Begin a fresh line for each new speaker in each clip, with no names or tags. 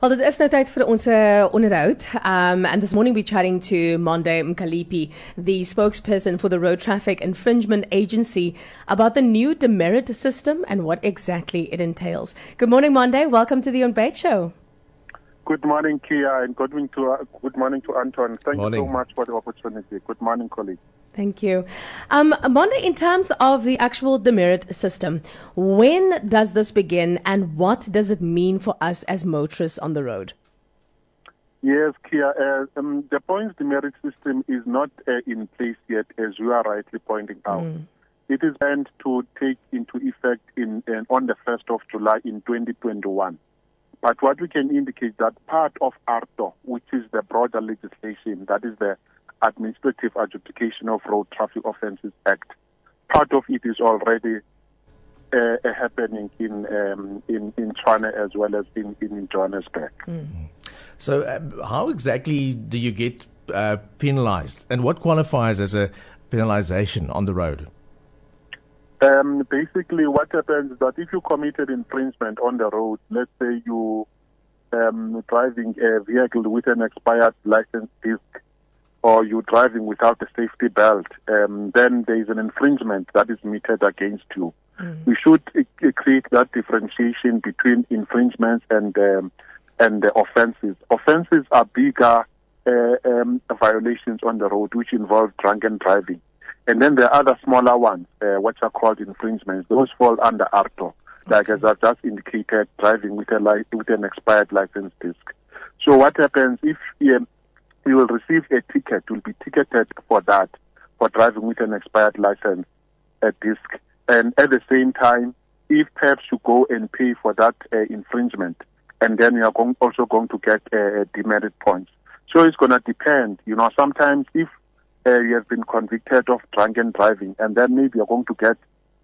Well, dit is nou tyd vir ons uh, onderhoud. Um, and this morning we're chatting to Monde Mkalipi, the spokesperson for the Road Traffic Infringement Agency, about the new demerit system and what exactly it entails. Good morning, Monde. Welcome to the Ontbyt Show.
Good morning, Kia, and good morning to, uh, good morning to Anton. Thank
Morning.
you so much for the opportunity. Good morning, colleagues.
Thank you. Um, Monde, in terms of the actual demerit system, when does this begin and what does it mean for us as motorists on the road?
Yes, Kia, uh, um, the points demerit system is not uh, in place yet, as you are rightly pointing out. It is meant to take into effect in, in on the 1st of July in 2021. But what we can indicate that part of AARTO, which is the broader legislation, that is the Administrative Adjudication of Road Traffic Offences Act, part of it is already uh, uh, happening in, um, in in Tshwane as well as in, in Johannesburg.
So, um, how exactly do you get uh, penalized, and what qualifies as a penalization on the road?
Um, basically, what happens is that if you committed infringement on the road, let's say you um, driving a vehicle with an expired license disc, or you're driving without a safety belt, um, then there is an infringement that is meted against you. We should uh, create that differentiation between infringements and um, and the offences. Offences are bigger uh, um, violations on the road, which involve drunken driving. And then there are other smaller ones, uh, which are called infringements. Those fall under AARTO, like as I've just indicated, driving with a li- with an expired license disc. So what happens if um, you will receive a ticket, you'll be ticketed for that, for driving with an expired license a disc. And at the same time, if perhaps you go and pay for that uh, infringement, and then you are going, also going to get uh, demerit points. So it's going to depend. You know, sometimes if uh, you have been convicted of drunken driving, and then maybe you're going to get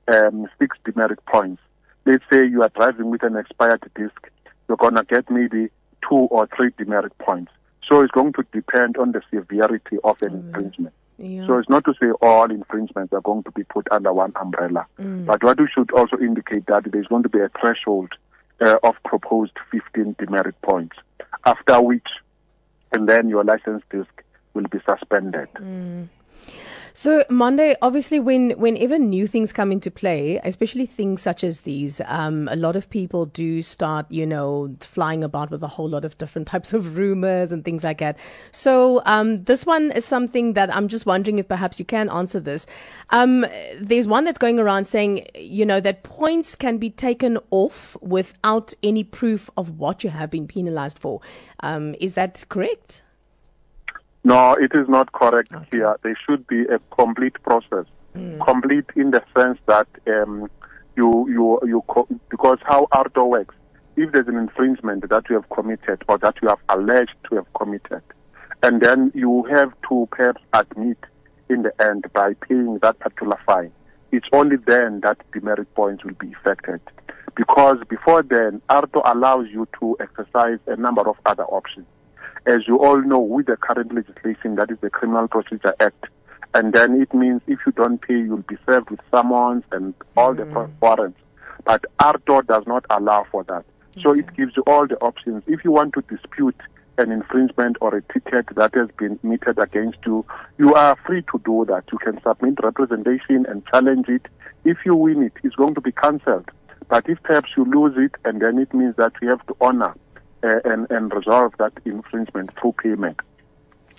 um, six demerit points. Let's say you are driving with an expired disc, you're going to get maybe two or three demerit points. So it's going to depend on the severity of an infringement.
Yeah.
So it's not to say all infringements are going to be put under one umbrella. Mm. But what we should also indicate that there's going to be a threshold uh, of proposed 15 demerit points, after which, and then your license disc will be suspended. Mm.
So Monde, obviously, when whenever new things come into play, especially things such as these, um, a lot of people do start, you know, flying about with a whole lot of different types of rumors and things like that. So um, this one is something that I'm just wondering if perhaps you can answer this. Um, there's one that's going around saying, you know, that points can be taken off without any proof of what you have been penalized for. Um, is that correct?
No, it is not correct here. There should be a complete process. Complete in the sense that um, you you you co- because how AARTO works. If there's an infringement that you have committed or that you have alleged to have committed, and then you have to perhaps admit in the end by paying that particular fine, it's only then that demerit points will be affected. Because before then, AARTO allows you to exercise a number of other options as you all know, with the current legislation, that is the Criminal Procedure Act, and then it means if you don't pay, you'll be served with summons and all the mm. warrants. But AARTO does not allow for that. So it gives you all the options. If you want to dispute an infringement or a ticket that has been meted against you, you are free to do that. You can submit representation and challenge it. If you win it, it's going to be cancelled. But if perhaps you lose it, and then it means that we have to honor uh, and, and resolve that infringement through payment.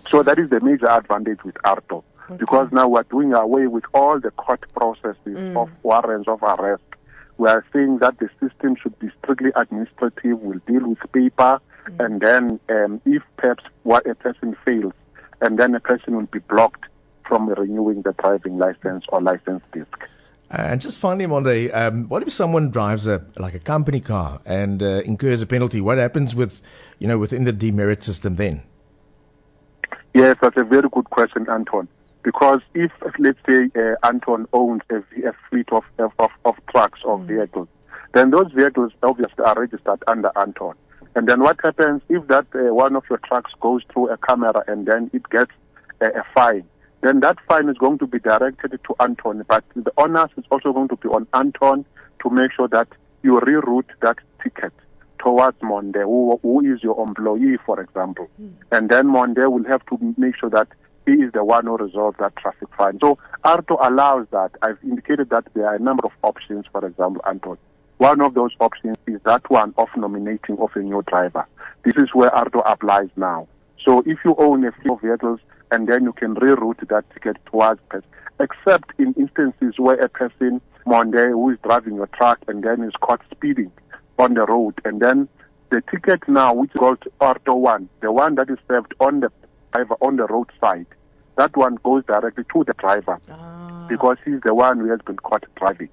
So that is the major advantage with AARTO. Because now we're doing away with all the court processes of warrants of arrest. We are saying that the system should be strictly administrative, will deal with paper, and then um, if perhaps what a person fails, and then a person will be blocked from renewing the driving license or license disc.
And just finally, Monde, um, what if someone drives a like a company car and uh, incurs a penalty? What happens with, you know, within the demerit system then?
Yes, that's a very good question, Anton. Because if, let's say, uh, Anton owns a fleet of, of, of trucks or vehicles, then those vehicles obviously are registered under Anton. And then what happens if that uh, one of your trucks goes through a camera and then it gets a, a fine? Then that fine is going to be directed to Anton, but the onus is also going to be on Anton to make sure that you reroute that ticket towards Monde, who, who is your employee, for example. Mm. And then Monde will have to make sure that he is the one who resolves that traffic fine. So AARTO allows that. I've indicated that there are a number of options, for example, Anton. One of those options is that one of nominating of a new driver. This is where AARTO applies now. So if you own a few vehicles and then you can reroute that ticket towards person, except in instances where a person, Monde, who is driving your truck and then is caught speeding on the road and then the ticket now, which goes called AARTO 1, the one that is served on the driver on the roadside, that one goes directly to the driver ah. because he's the one who has been caught driving.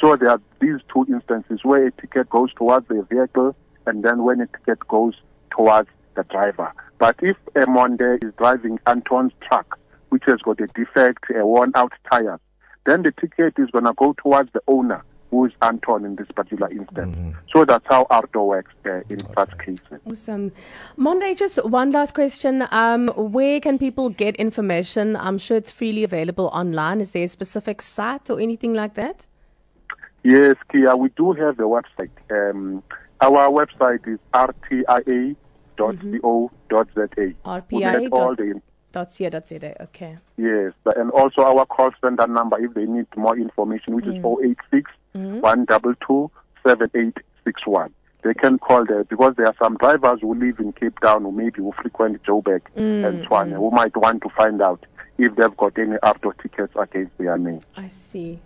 So there are these two instances where a ticket goes towards the vehicle and then when a ticket goes towards the driver. But if a Monde is driving Anton's truck, which has got a defect, a worn out tire, then the ticket is going to go towards the owner, who is Anton in this particular instance. Mm-hmm. So that's how AARTO works uh, in okay. such cases.
Awesome. Monde, just one last question. Um, where can people get information? I'm sure it's freely available online. Is there a specific site or anything like that?
Yes, Kia, we do have a website. Um, our website is rtia.co.za.
RTIA. All the .co.za. Okay.
Yes, and also our call center number if they need more information, which mm. is 086 mm-hmm. 122 7861. They can call there because there are some drivers who live in Cape Town who maybe who frequent Joburg mm, and mm. who might want to find out if they've got any AARTO tickets against their name.
I see.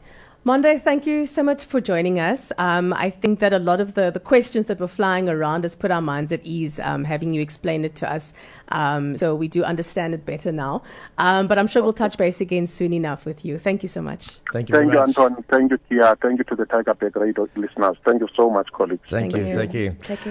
Monde, thank you so much for joining us. Um, I think that a lot of the, the questions that were flying around has put our minds at ease, um, having you explain it to us. Um, so we do understand it better now. Um, but I'm sure we'll touch base again soon enough with you. Thank you so much.
Thank you.
Thank
you,
Anton. Thank you, Kia. Thank you to the Tygerberg Radio listeners. Thank you so much, colleagues.
Thank, Thank you. you. Thank you.
Take care.